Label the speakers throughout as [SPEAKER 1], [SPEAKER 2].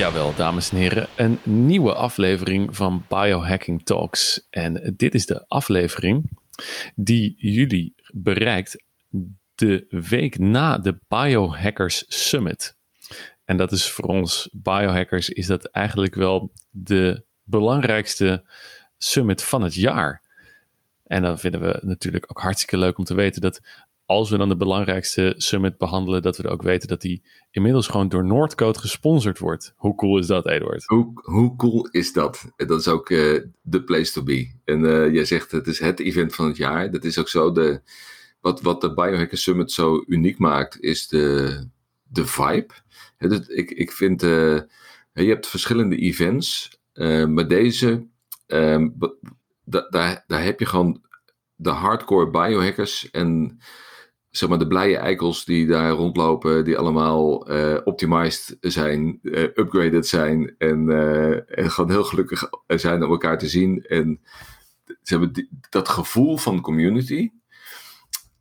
[SPEAKER 1] Jawel, dames en heren, een nieuwe aflevering van Biohacking Talks. En dit is de aflevering die jullie bereikt de week na de Biohackers Summit. En dat is voor ons biohackers is dat eigenlijk wel de belangrijkste summit van het jaar. En dan vinden we natuurlijk ook hartstikke leuk om te weten dat als we dan de belangrijkste summit behandelen, dat we ook weten dat die inmiddels gewoon door Noordcode gesponsord wordt. Hoe cool is dat, Eduard?
[SPEAKER 2] Hoe, hoe cool is dat? Dat is ook de uh, place to be. En uh, jij zegt het is het event van het jaar. Dat is ook zo. De, wat, wat de Biohacker Summit zo uniek maakt, is de, de vibe. Ik, ik vind, uh, je hebt verschillende events, maar deze, um, daar, daar heb je gewoon de hardcore biohackers en zeg maar de blije eikels die daar rondlopen, die allemaal uh, optimized zijn, uh, upgraded zijn en, uh, en gewoon heel gelukkig zijn om elkaar te zien. En ze hebben dat gevoel van community.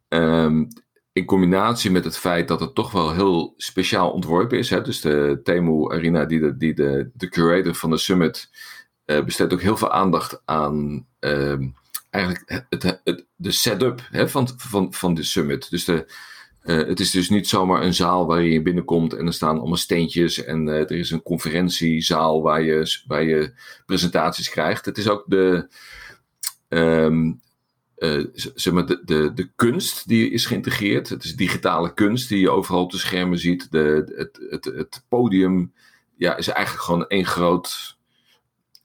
[SPEAKER 2] Um, in combinatie met het feit dat het toch wel heel speciaal ontworpen is. Hè? Dus de Temu Arena, die de, die de, de curator van de summit, besteedt ook heel veel aandacht aan ehm, eigenlijk het, de setup hè, van, van, van de summit. Dus de, uh, het is dus niet zomaar een zaal waar je binnenkomt en er staan allemaal steentjes en uh, er is een conferentiezaal waar je, waar je presentaties krijgt. Het is ook de, um, uh, zeg maar de, de, de kunst die is geïntegreerd. Het is digitale kunst die je overal op de schermen ziet. De, het, het, het podium ja, is eigenlijk gewoon één groot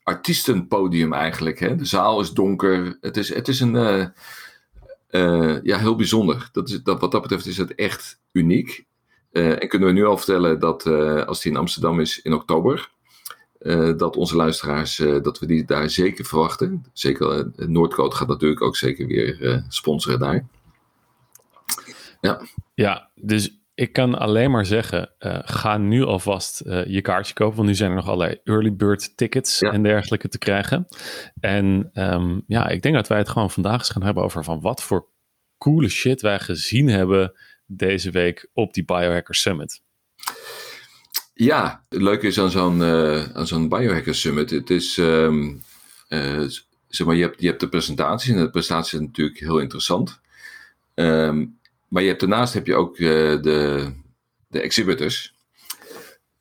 [SPEAKER 2] artiestenpodium eigenlijk. Hè? De zaal is donker. Het is, het is een, uh, uh, ja, heel bijzonder. Dat is, dat, wat dat betreft is het echt uniek. Uh, en kunnen we nu al vertellen dat als die in Amsterdam is in oktober, dat onze luisteraars, dat we die daar zeker verwachten. Zeker Noordcoat gaat natuurlijk ook zeker weer sponsoren daar.
[SPEAKER 1] Ja. ja, dus ik kan alleen maar zeggen, uh, ga nu alvast uh, je kaartje kopen. Want nu zijn er nog allerlei early bird tickets en dergelijke te krijgen. En um, ja, ik denk dat wij het gewoon vandaag eens gaan hebben over van wat voor coole shit wij gezien hebben deze week op die Biohacker Summit.
[SPEAKER 2] Ja, het leuke is aan zo'n uh, aan zo'n Biohacker Summit. Het is, um, zeg maar, je hebt, je hebt de presentaties en de presentaties zijn natuurlijk heel interessant. Um, maar je hebt, daarnaast heb je ook uh, de, de exhibitors.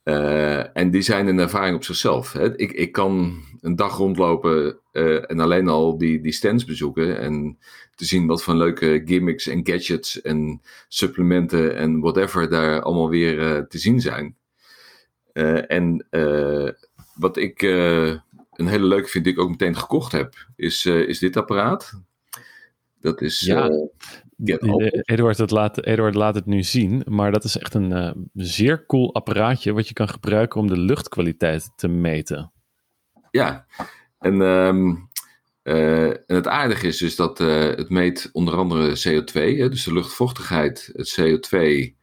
[SPEAKER 2] Uh, en die zijn een ervaring op zichzelf. Hè. Ik, ik kan een dag rondlopen uh, en alleen al die, die stands bezoeken. En te zien wat voor leuke gimmicks en gadgets en supplementen en whatever daar allemaal weer te zien zijn. en wat ik een hele leuke vind, die ik ook meteen gekocht heb, is, is dit apparaat. Dat is
[SPEAKER 1] ja. Eduard, dat laat, laat het nu zien, maar dat is echt een uh, zeer cool apparaatje wat je kan gebruiken om de luchtkwaliteit te meten.
[SPEAKER 2] Ja, en, um, uh, en het aardige is dus dat uh, het meet onder andere CO2, hè, dus de luchtvochtigheid, het CO2, um,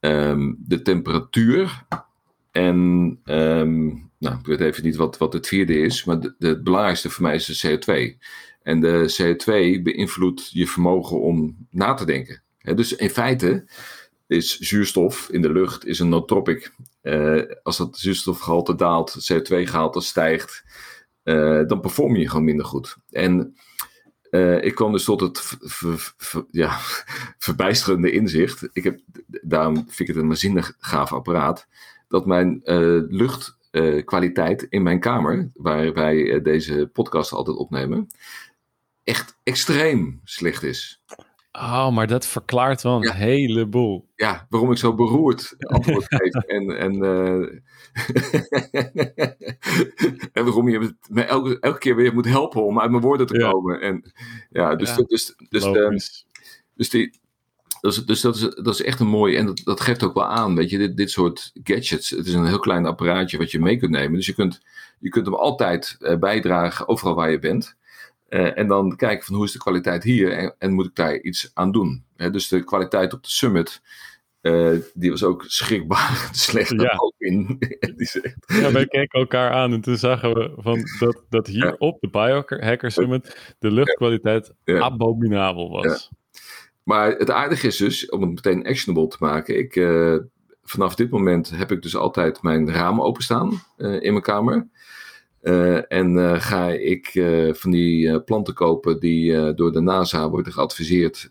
[SPEAKER 2] ehm, de temperatuur en um, nou, ik weet even niet wat, wat het vierde is, maar de, de, het belangrijkste voor mij is de CO2. En de CO2 beïnvloedt je vermogen om na te denken. dus in feite is zuurstof in de lucht is een nootropic. Uh, als dat zuurstofgehalte daalt, CO2-gehalte stijgt, uh, dan perform je gewoon minder goed. En uh, ik kwam dus tot het ja, verbijsterende inzicht. Ik heb, daarom vind ik het een waanzinnig gaaf apparaat. Dat mijn luchtkwaliteit in mijn kamer, waar wij deze podcast altijd opnemen, echt extreem slecht is.
[SPEAKER 1] Oh, maar dat verklaart wel een ja. heleboel.
[SPEAKER 2] Ja, waarom ik zo beroerd antwoord geef. En, en, uh, en waarom je me elke, elke keer weer moet helpen om uit mijn woorden te ja. komen. En, ja, dus, ja, dus, dus, de, dus die, dus, dus dat, is, dat is echt een mooi, en dat, dat geeft ook wel aan, weet je, dit, dit soort gadgets. Het is een heel klein apparaatje wat je mee kunt nemen. Dus je kunt, je kunt hem altijd uh, bijdragen overal waar je bent. Uh, en dan kijken van hoe is de kwaliteit hier en, en moet ik daar iets aan doen. Dus de kwaliteit op de summit, uh, die was ook schrikbaar slecht.
[SPEAKER 1] Ja. In. ja, wij keken elkaar aan en toen zagen we van dat, dat hier ja. op de Biohacker Summit de luchtkwaliteit ja. abominabel was.
[SPEAKER 2] Maar het aardige is dus, om het meteen actionable te maken, ik... Uh, vanaf dit moment heb ik dus altijd mijn ramen openstaan in mijn kamer. Uh, en ga ik van die planten kopen die door de NASA worden geadviseerd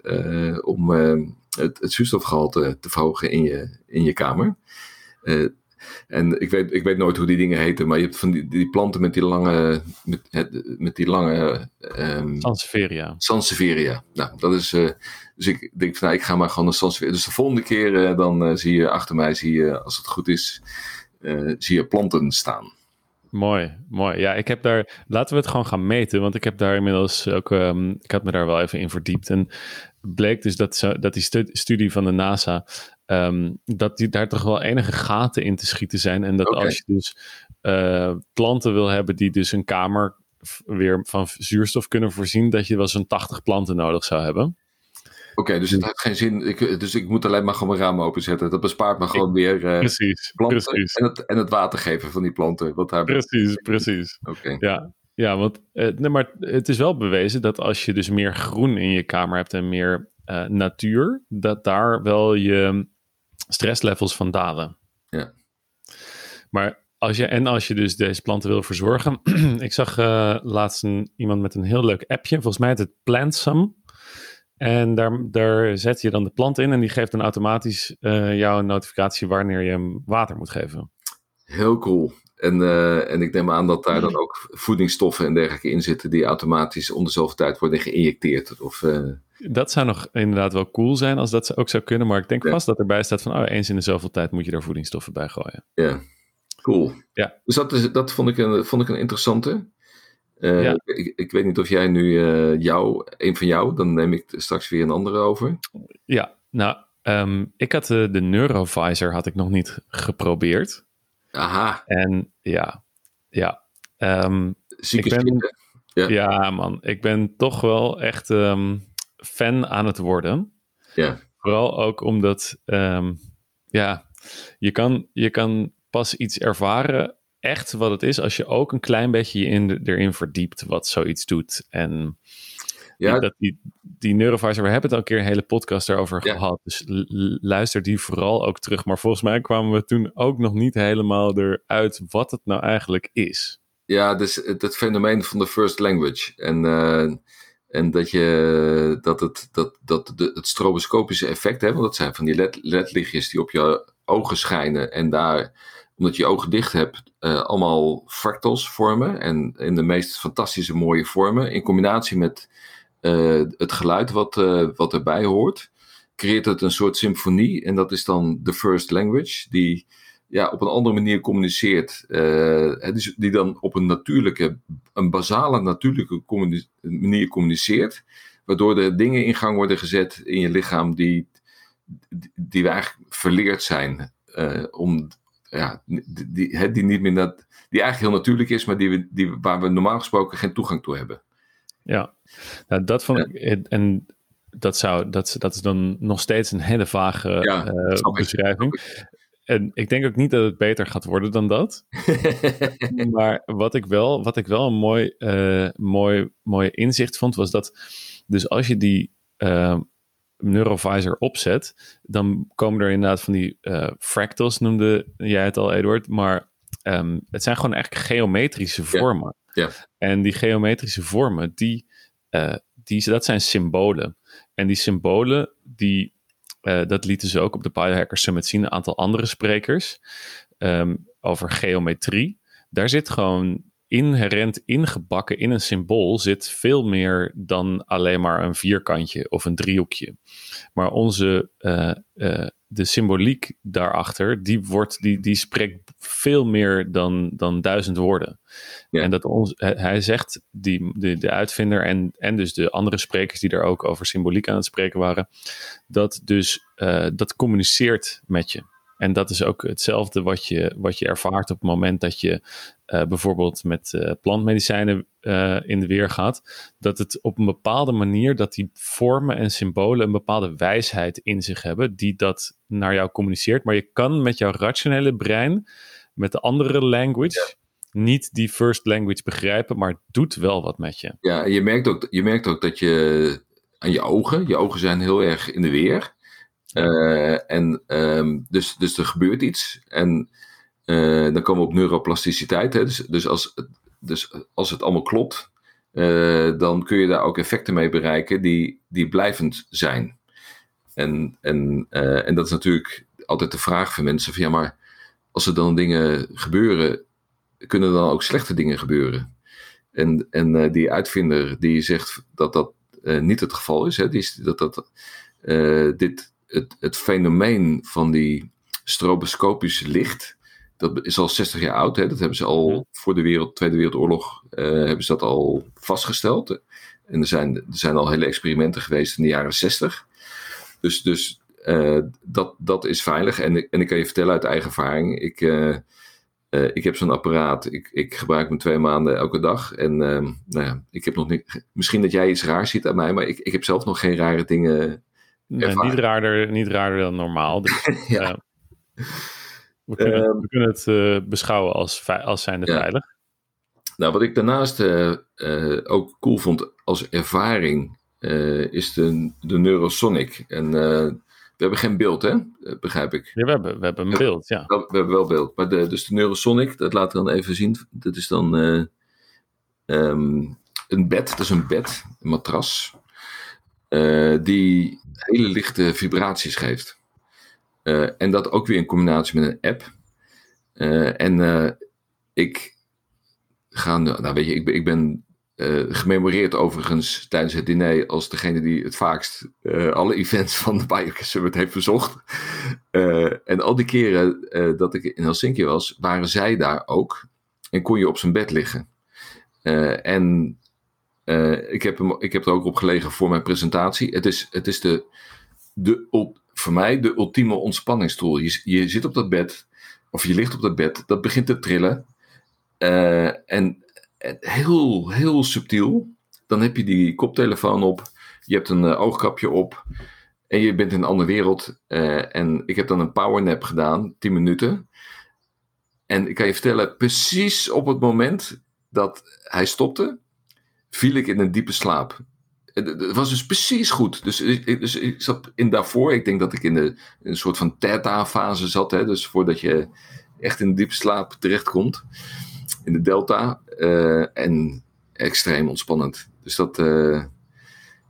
[SPEAKER 2] om het, het zuurstofgehalte te verhogen in je, in je kamer. En ik weet, ik weet nooit hoe die dingen heten, maar je hebt van die, die planten met die lange. Met, met die lange. Um,
[SPEAKER 1] Sansevieria.
[SPEAKER 2] Sansevieria. Nou, dat is. Dus ik denk van nou, ik ga maar gewoon een Sansevieria. Dus de volgende keer dan zie je achter mij, zie je, als het goed is, zie je planten staan.
[SPEAKER 1] Mooi, mooi. Ja, ik heb daar. Laten we het gewoon gaan meten, want ik heb daar inmiddels ook. Um, ik had me daar wel even in verdiept. En bleek dus dat, zo, dat die studie van de NASA um, dat die, daar toch wel enige gaten in te schieten zijn. En dat als je dus uh, planten wil hebben die dus een kamer weer van zuurstof kunnen voorzien, dat je wel zo'n 80 planten nodig zou hebben.
[SPEAKER 2] Oké, dus het heeft geen zin. Ik, dus ik moet alleen maar gewoon mijn ramen openzetten. Dat bespaart me gewoon weer uh,
[SPEAKER 1] precies,
[SPEAKER 2] planten
[SPEAKER 1] precies.
[SPEAKER 2] En, het, en het water geven van die planten. Wat daar
[SPEAKER 1] precies, precies.
[SPEAKER 2] Oké.
[SPEAKER 1] Ja, ja, want uh, nee, maar het is wel bewezen dat als je dus meer groen in je kamer hebt en meer uh, natuur, dat daar wel je stresslevels van dalen.
[SPEAKER 2] Ja.
[SPEAKER 1] Maar als je, en als je dus deze planten wil verzorgen. ik zag uh, laatst een, iemand met een heel leuk appje. Volgens mij heet het Plantsum. En daar, daar zet je dan de plant in en die geeft dan automatisch uh, jou een notificatie wanneer je hem water moet geven.
[SPEAKER 2] Heel cool. En, uh, en ik neem aan dat daar dan ook voedingsstoffen en dergelijke in zitten die automatisch om dezelfde tijd worden geïnjecteerd. Of, uh...
[SPEAKER 1] Dat zou nog inderdaad wel cool zijn als dat ook zou kunnen. Maar ik denk vast dat erbij staat van oh, eens in de zoveel tijd moet je daar voedingsstoffen bij gooien.
[SPEAKER 2] Ja, cool.
[SPEAKER 1] Ja.
[SPEAKER 2] Dus dat, is, dat vond, ik een, vond ik een interessante. Uh, ja. ik, ik, weet niet of jij nu uh, jou, een van jou, dan neem ik straks weer een andere over.
[SPEAKER 1] Ja, nou, um, ik had de, de Neurovisor had ik nog niet geprobeerd.
[SPEAKER 2] Aha.
[SPEAKER 1] En ja, ja. Um, ik ben,
[SPEAKER 2] ja.
[SPEAKER 1] ja. man, ik ben toch wel echt um, fan aan het worden.
[SPEAKER 2] Ja.
[SPEAKER 1] Vooral ook omdat, ja, je kan, je kan pas iets ervaren, echt wat het is, als je ook een klein beetje je in, erin verdiept wat zoiets doet. En ja. dat die, die Neurovisor, we hebben het al een keer een hele podcast daarover ja. gehad. Dus luister die vooral ook terug. Maar volgens mij kwamen we toen ook nog niet helemaal eruit wat het nou eigenlijk is.
[SPEAKER 2] Ja, dus het, fenomeen van de first language. En, uh, en dat, je, dat, het, dat, dat de, het stroboscopische effect, hè, want dat zijn van die led, ledlichtjes die op je ogen schijnen. En daar, omdat je ogen dicht hebt, uh, allemaal fractals vormen. En in de meest fantastische mooie vormen. In combinatie met uh, het geluid wat, uh, wat erbij hoort, creëert het een soort symfonie. En dat is dan de first language, die ja, op een andere manier communiceert. Die, die, dan op een natuurlijke, een basale natuurlijke manier communiceert. Waardoor er dingen in gang worden gezet in je lichaam die, die, die we eigenlijk verleerd zijn. om, ja, die, die, die, niet meer dat, die eigenlijk heel natuurlijk is, maar die we, die, waar we normaal gesproken geen toegang toe hebben.
[SPEAKER 1] Ja, nou, dat vond ja. ik. En dat, zou, dat, dat is dan nog steeds een hele vage
[SPEAKER 2] ja,
[SPEAKER 1] uh, beschrijving. En ik denk ook niet dat het beter gaat worden dan dat. maar wat ik wel, wat ik wel een mooi, uh, mooi, mooi inzicht vond, was dat. Dus als je die uh, Neurovisor opzet, dan komen er inderdaad van die fractals, noemde jij het al, Eduard. Maar um, het zijn gewoon eigenlijk geometrische vormen.
[SPEAKER 2] Ja.
[SPEAKER 1] En die geometrische vormen, die, uh, die, dat zijn symbolen. En die symbolen, die, uh, dat lieten ze ook op de Biohacker Summit zien, een aantal andere sprekers, um, over geometrie. Daar zit gewoon inherent ingebakken in een symbool zit veel meer dan alleen maar een vierkantje of een driehoekje. Maar onze, uh, uh, de symboliek daarachter, die, wordt, die, die spreekt veel meer dan, dan duizend woorden. Ja. En dat ons, hij zegt, die, de, de uitvinder en, en dus de andere sprekers die daar ook over symboliek aan het spreken waren, dat dus uh, dat communiceert met je. En dat is ook hetzelfde wat je, wat je ervaart op het moment dat je uh, bijvoorbeeld met uh, plantmedicijnen uh, in de weer gaat. Dat het op een bepaalde manier dat die vormen en symbolen een bepaalde wijsheid in zich hebben, die dat naar jou communiceert. Maar je kan met jouw rationele brein, met de andere language, ja. niet die first language begrijpen, maar het doet wel wat met je.
[SPEAKER 2] Ja, je merkt ook, je merkt ook dat je aan je ogen, je ogen zijn heel erg in de weer. En ehm, dus, dus er gebeurt iets. En dan komen we op neuroplasticiteit. Hè? Dus, dus, als, dus als het allemaal klopt, dan kun je daar ook effecten mee bereiken die, die blijvend zijn. En, en, en dat is natuurlijk altijd de vraag van mensen: van ja, maar als er dan dingen gebeuren, kunnen dan ook slechte dingen gebeuren? En, en die uitvinder die zegt dat dat niet het geval is, hè, dat, dat dit, het, het fenomeen van die stroboscopische licht, dat is al 60 jaar oud. Hè, dat hebben ze al voor de wereld, Tweede Wereldoorlog hebben ze dat al vastgesteld. En er zijn, er zijn al hele experimenten geweest in de jaren 60. Dus, dus dat, dat is veilig. En, en ik kan je vertellen uit eigen ervaring. Ik, uh, ik heb zo'n apparaat, ik, ik gebruik hem twee maanden elke dag. En uh, nou ja, ik heb nog niet. Misschien dat jij iets raars ziet aan mij, maar ik, ik heb zelf nog geen rare dingen.
[SPEAKER 1] Nee, niet, raarder, niet raarder dan normaal. Dus, ja. uh, we, kunnen, ehm, we, kunnen, het uh, beschouwen als, als zijnde ja. veilig.
[SPEAKER 2] Nou, wat ik daarnaast ook cool vond als ervaring, is de, de Neurosonic. En we hebben geen beeld, hè? Eh, begrijp ik.
[SPEAKER 1] Ja, we hebben, we hebben een beeld, ja.
[SPEAKER 2] We hebben wel beeld. Maar de, dus de Neurosonic, dat laten we dan even zien. Dat is dan um, een bed, dat is een bed, een matras, uh, die hele lichte vibraties geeft. Uh, en dat ook weer in combinatie met een app. en ik ga, nou weet je, ik ik ben gememoreerd overigens tijdens het diner als degene die het vaakst alle events van de Bioca Summit heeft bezocht. Uh, en al die keren dat ik in Helsinki was, waren zij daar ook en kon je op zijn bed liggen. en ik, heb hem, ik heb er ook op gelegen voor mijn presentatie. Het is, het is de, de, voor mij de ultieme ontspanningstool. Je, je zit op dat bed, of je ligt op dat bed, dat begint te trillen. en heel, heel subtiel. Dan heb je die koptelefoon op, je hebt een uh, oogkapje op en je bent in een andere wereld. En ik heb dan een powernap gedaan, 10 minuten. En ik kan je vertellen, precies op het moment dat hij stopte, viel ik in een diepe slaap. Het was dus precies goed. Dus ik, dus ik zat in daarvoor, ik denk dat ik in, de, een soort van theta-fase zat. Hè, dus voordat je echt in diepe slaap terechtkomt in de delta. Uh, en extreem ontspannend. Dus dat, uh,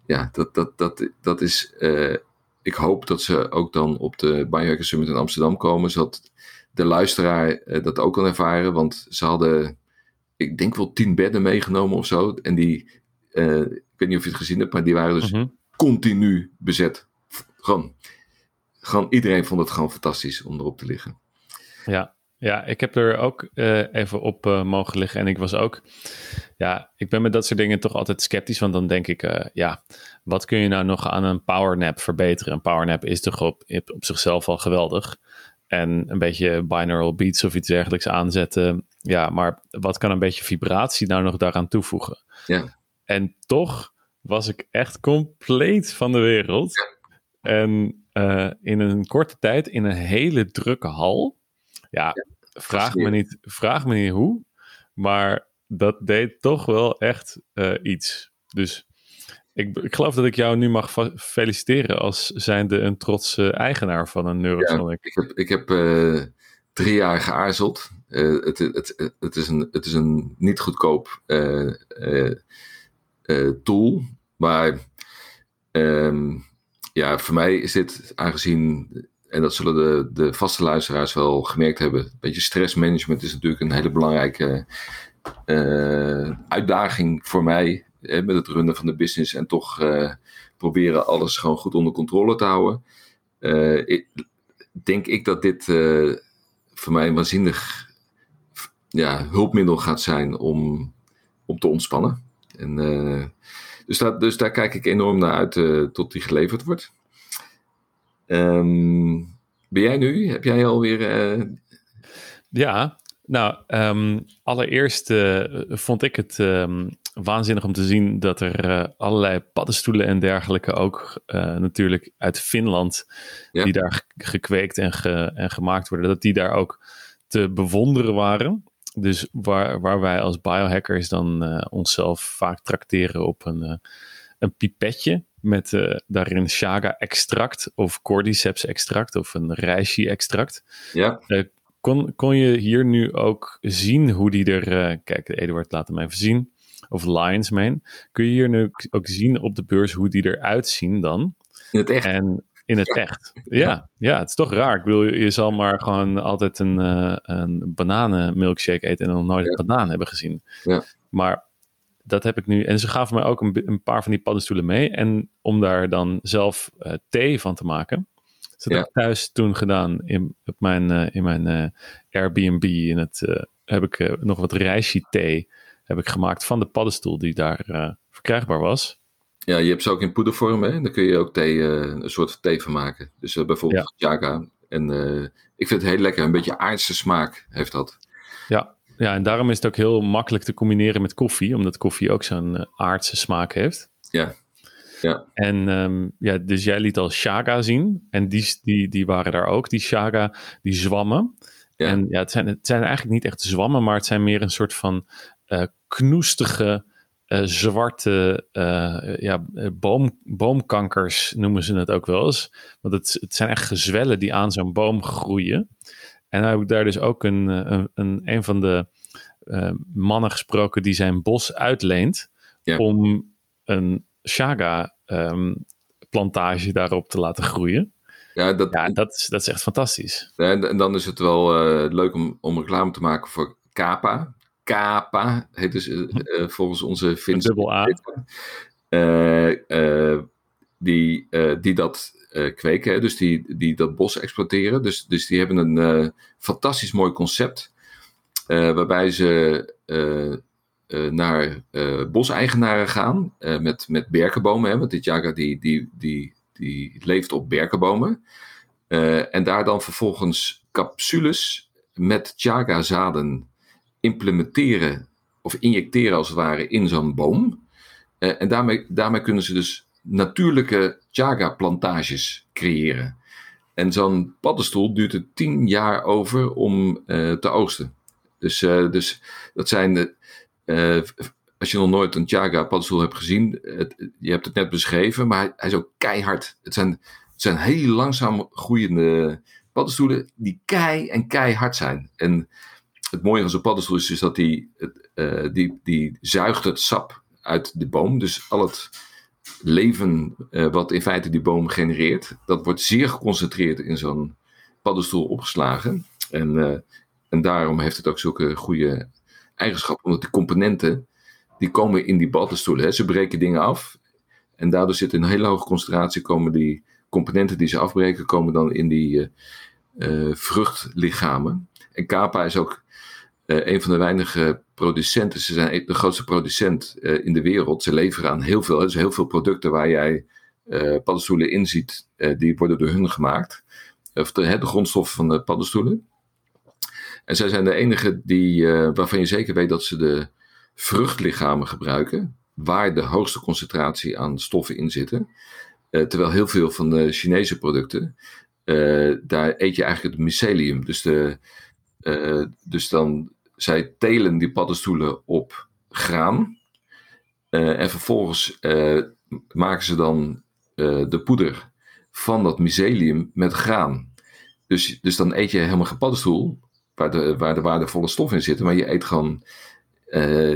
[SPEAKER 2] ja, dat, dat, dat, dat is. Uh, ik hoop dat ze ook dan op de Biohacker Summit in Amsterdam komen, zodat de luisteraar dat ook kan ervaren. Want ze hadden, ik denk wel tien bedden meegenomen of zo. En die, ik weet niet of je het gezien hebt, maar die waren dus mm -hmm. continu bezet. Gewoon, gewoon, iedereen vond het gewoon fantastisch om erop te liggen.
[SPEAKER 1] Ja, ja, ik heb er ook uh, even op uh, mogen liggen. En ik was ook, ja, ik ben met dat soort dingen toch altijd sceptisch. Want dan denk ik, uh, ja, wat kun je nou nog aan een powernap verbeteren? Een powernap is toch op, op zichzelf al geweldig. En een beetje binaural beats of iets dergelijks aanzetten. Ja, maar wat kan een beetje vibratie nou nog daaraan toevoegen?
[SPEAKER 2] Ja.
[SPEAKER 1] En toch was ik echt compleet van de wereld. En in een korte tijd, in een hele drukke hal ja, vraag, me niet, vraag me niet hoe, maar dat deed toch wel echt uh, iets. Dus ik, ik, geloof dat ik jou nu mag feliciteren als zijnde een trotse eigenaar van een Neurosonic.
[SPEAKER 2] Ik heb, ik heb uh, drie jaar geaarzeld. Uh, het, het, het, is een, het is een niet goedkoop tool, maar um, ja, voor mij is dit, aangezien en dat zullen de, de vaste luisteraars wel gemerkt hebben. Een beetje stressmanagement is natuurlijk een hele belangrijke uitdaging voor mij. Met het runnen van de business en toch uh, proberen alles gewoon goed onder controle te houden. Uh, ik, denk ik dat dit voor mij een waanzinnig ja, hulpmiddel gaat zijn om, om te ontspannen. En, dus, dat, dus daar kijk ik enorm naar uit tot die geleverd wordt. Um, ben jij nu? Heb jij alweer.
[SPEAKER 1] Ja, nou, um, allereerst vond ik het um, waanzinnig om te zien dat er uh, allerlei paddenstoelen en dergelijke ook natuurlijk uit Finland, ja. die daar gekweekt en, ge en gemaakt worden, dat die daar ook te bewonderen waren. Dus waar, waar wij als biohackers dan onszelf vaak trakteren op een, een pipetje met daarin chaga-extract of cordyceps-extract of een reishi-extract.
[SPEAKER 2] Ja.
[SPEAKER 1] Kon, kon je hier nu ook zien hoe die er... Kijk, Eduard laat hem even zien. Of Lions Mane. Kun je hier nu ook zien op de beurs hoe die eruit zien dan?
[SPEAKER 2] In het echt?
[SPEAKER 1] En in het echt. Ja, ja, het is toch raar. Ik bedoel, je zal maar gewoon altijd een, uh, een bananenmilkshake eten en nog nooit een banaan hebben gezien.
[SPEAKER 2] Ja.
[SPEAKER 1] Maar dat heb ik nu. En ze gaven mij ook een, een, paar van die paddenstoelen mee. En om daar dan zelf uh, thee van te maken. Dus dat heb ik thuis toen gedaan in, op mijn, uh, in mijn Airbnb. In het, heb ik nog wat rijstje thee heb ik gemaakt van de paddenstoel die daar verkrijgbaar was.
[SPEAKER 2] Ja, je hebt ze ook in poedervorm, hè? Daar kun je ook thee, een soort thee van maken. Dus bijvoorbeeld ja. jaga. En ik vind het heel lekker. Een beetje aardse smaak heeft dat.
[SPEAKER 1] Ja, ja, en daarom is het ook heel makkelijk te combineren met koffie, omdat koffie ook zo'n aardse smaak heeft.
[SPEAKER 2] Ja. ja.
[SPEAKER 1] En um, ja, dus jij liet al shaga zien, en die, die, die waren daar ook, die shaga, die zwammen.
[SPEAKER 2] Ja.
[SPEAKER 1] En ja, het zijn, het zijn eigenlijk niet echt zwammen, maar het zijn meer een soort van knoestige, uh, zwarte ja, boom, boomkankers noemen ze het ook wel eens. Want het, het zijn echt gezwellen die aan zo'n boom groeien. En dan heb ik daar dus ook een, een, een, een van de uh, mannen gesproken die zijn bos uitleent
[SPEAKER 2] ja.
[SPEAKER 1] om een chaga um, plantage daarop te laten groeien.
[SPEAKER 2] Ja, dat,
[SPEAKER 1] ja, dat, is, dat is echt fantastisch.
[SPEAKER 2] En dan is het wel uh, leuk om, om reclame te maken voor Kapa. Kapa dus uh, volgens onze Finse...
[SPEAKER 1] Dubbel A.
[SPEAKER 2] die, die dat uh, kweken, hè? dus die, die dat bos exploiteren. Dus, dus die hebben een uh, fantastisch mooi concept, uh, waarbij ze naar boseigenaren gaan met, met berkenbomen. Hè? Want dit jaga die, die, die, die leeft op berkenbomen. en daar dan vervolgens capsules met chaga-zaden implementeren of injecteren als het ware in zo'n boom. en daarmee, daarmee kunnen ze dus natuurlijke chaga-plantages creëren. En zo'n paddenstoel duurt er tien jaar over om uh, te oogsten. Dus, uh, dus dat zijn, als je nog nooit een chaga-paddenstoel hebt gezien, het, je hebt het net beschreven, maar hij, hij, is ook keihard. Het zijn, het zijn heel langzaam groeiende paddenstoelen die kei en keihard zijn. En het mooie van zo'n paddenstoel is dus dat die, die, die zuigt het sap uit de boom. Dus al het leven uh, wat in feite die boom genereert, dat wordt zeer geconcentreerd in zo'n paddenstoel opgeslagen. En, uh, en daarom heeft het ook zulke goede eigenschappen, omdat die componenten, die komen in die paddenstoelen. Hè. Ze breken dingen af en daardoor zit in een hele hoge concentratie, komen die componenten die ze afbreken, komen dan in die vruchtlichamen. En Kapa is ook uh, een van de weinige producenten. Ze zijn de grootste producent uh, in de wereld. Ze leveren aan heel veel, dus heel veel producten waar jij uh, paddenstoelen in ziet, die worden door hun gemaakt. Of de, de grondstoffen van de paddenstoelen. En zij zijn de enige die, waarvan je zeker weet dat ze de vruchtlichamen gebruiken, waar de hoogste concentratie aan stoffen in zitten. terwijl heel veel van de Chinese producten, daar eet je eigenlijk het mycelium. Dus de, dus dan, zij telen die paddenstoelen op graan. Uh, en vervolgens uh, maken ze dan de poeder van dat mycelium met graan. Dus, dus dan eet je helemaal geen paddenstoel, waar de, waar de waardevolle stoffen in zitten. Maar je eet gewoon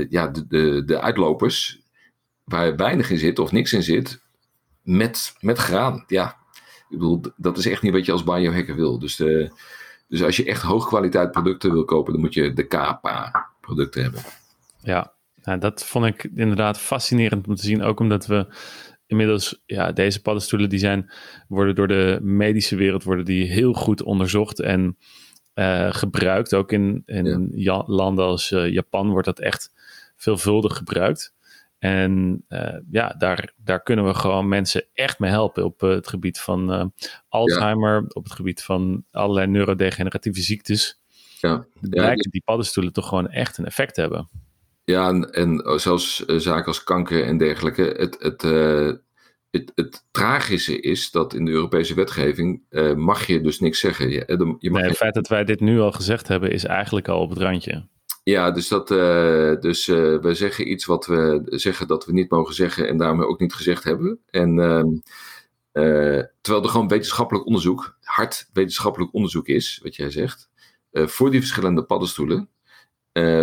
[SPEAKER 2] ja, de, de, de uitlopers, waar weinig in zit of niks in zit, met, met graan. Ja, ik bedoel, dat is echt niet wat je als biohacker wil. Dus dus als je echt hoogkwaliteit producten wil kopen, dan moet je de Kapa producten hebben.
[SPEAKER 1] Ja, nou, dat vond ik inderdaad fascinerend om te zien. Ook omdat we inmiddels, ja, deze paddenstoelen die zijn, worden door de medische wereld worden die heel goed onderzocht en uh, gebruikt. Ook in, in ja. landen als uh, Japan wordt dat echt veelvuldig gebruikt. En uh, ja, daar, daar kunnen we gewoon mensen echt mee helpen op uh, het gebied van uh, Alzheimer, ja. op het gebied van allerlei neurodegeneratieve ziektes.
[SPEAKER 2] Ja.
[SPEAKER 1] Blijken ja, die paddenstoelen toch gewoon echt een effect hebben.
[SPEAKER 2] Ja, en, en zelfs zaken als kanker en dergelijke. Het, het, het, het, tragische is dat in de Europese wetgeving mag je dus niks zeggen. Je, je
[SPEAKER 1] mag nee, het feit dat wij dit nu al gezegd hebben is eigenlijk al op het randje.
[SPEAKER 2] Ja, dus, dat, uh, dus uh, we zeggen iets wat we zeggen dat we niet mogen zeggen en daarmee ook niet gezegd hebben. En uh, terwijl er gewoon wetenschappelijk onderzoek, hard wetenschappelijk onderzoek is, wat jij zegt, voor die verschillende paddenstoelen,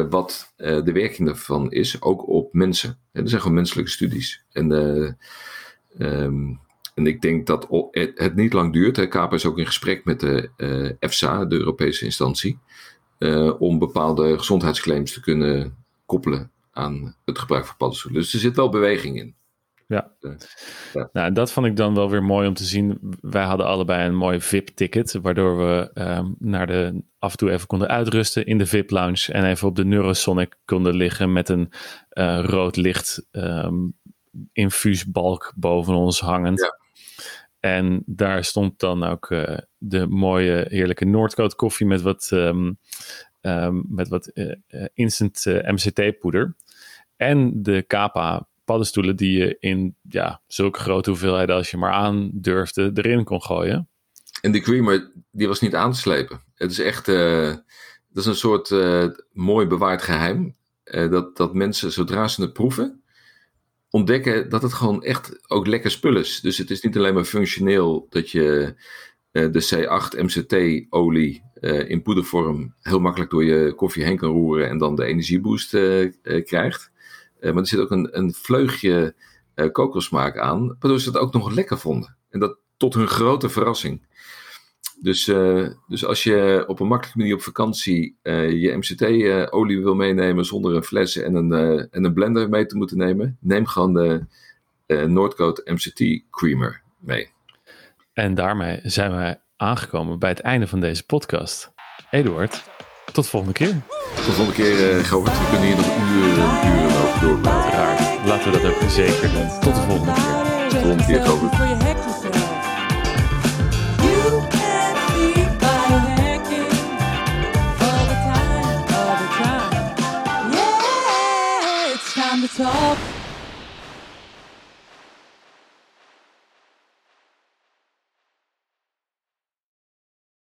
[SPEAKER 2] wat de werking daarvan is, ook op mensen. En er zijn gewoon menselijke studies. En, um, en ik denk dat het niet lang duurt. KAPA is ook in gesprek met de EFSA, de Europese instantie. Uh, om bepaalde gezondheidsclaims te kunnen koppelen aan het gebruik van paddenstoelen. Dus er zit wel beweging in.
[SPEAKER 1] Ja. Uh, ja. Nou, dat vond ik dan wel weer mooi om te zien. Wij hadden allebei een mooi VIP-ticket, waardoor we um, naar de, af en toe even konden uitrusten in de VIP-lounge en even op de Neurosonic konden liggen met een uh, rood licht um, infuusbalk boven ons hangend. Ja. En daar stond dan ook uh, de mooie, heerlijke Noordcoat koffie met wat, um, um, met wat uh, instant uh, MCT-poeder. En de Kapa paddenstoelen die je in ja, zulke grote hoeveelheden als je maar aan durfde erin kon gooien.
[SPEAKER 2] En die creamer, die was niet aan te slepen. Het is echt, dat is een soort mooi bewaard geheim. dat, dat mensen, zodra ze het proeven, ontdekken dat het gewoon echt ook lekker spul is. Dus het is niet alleen maar functioneel dat je uh, de C8 MCT-olie uh, in poedervorm heel makkelijk door je koffie heen kan roeren en dan de energieboost uh, krijgt. maar er zit ook een, een vleugje kokosmaak aan, waardoor ze het ook nog lekker vonden. En dat tot hun grote verrassing. Dus, uh, dus als je op een makkelijke manier op vakantie uh, je MCT-olie uh, wil meenemen zonder een fles en een, en een blender mee te moeten nemen, neem gewoon de Noordcoat MCT Creamer mee.
[SPEAKER 1] En daarmee zijn wij aangekomen bij het einde van deze podcast. Eduard, tot de volgende keer.
[SPEAKER 2] Tot de volgende keer, Govert. We kunnen hier nog uren, uren over doorpraten.
[SPEAKER 1] Laten we dat ook zeker doen. Tot de volgende keer.
[SPEAKER 2] Tot de volgende keer, Govert.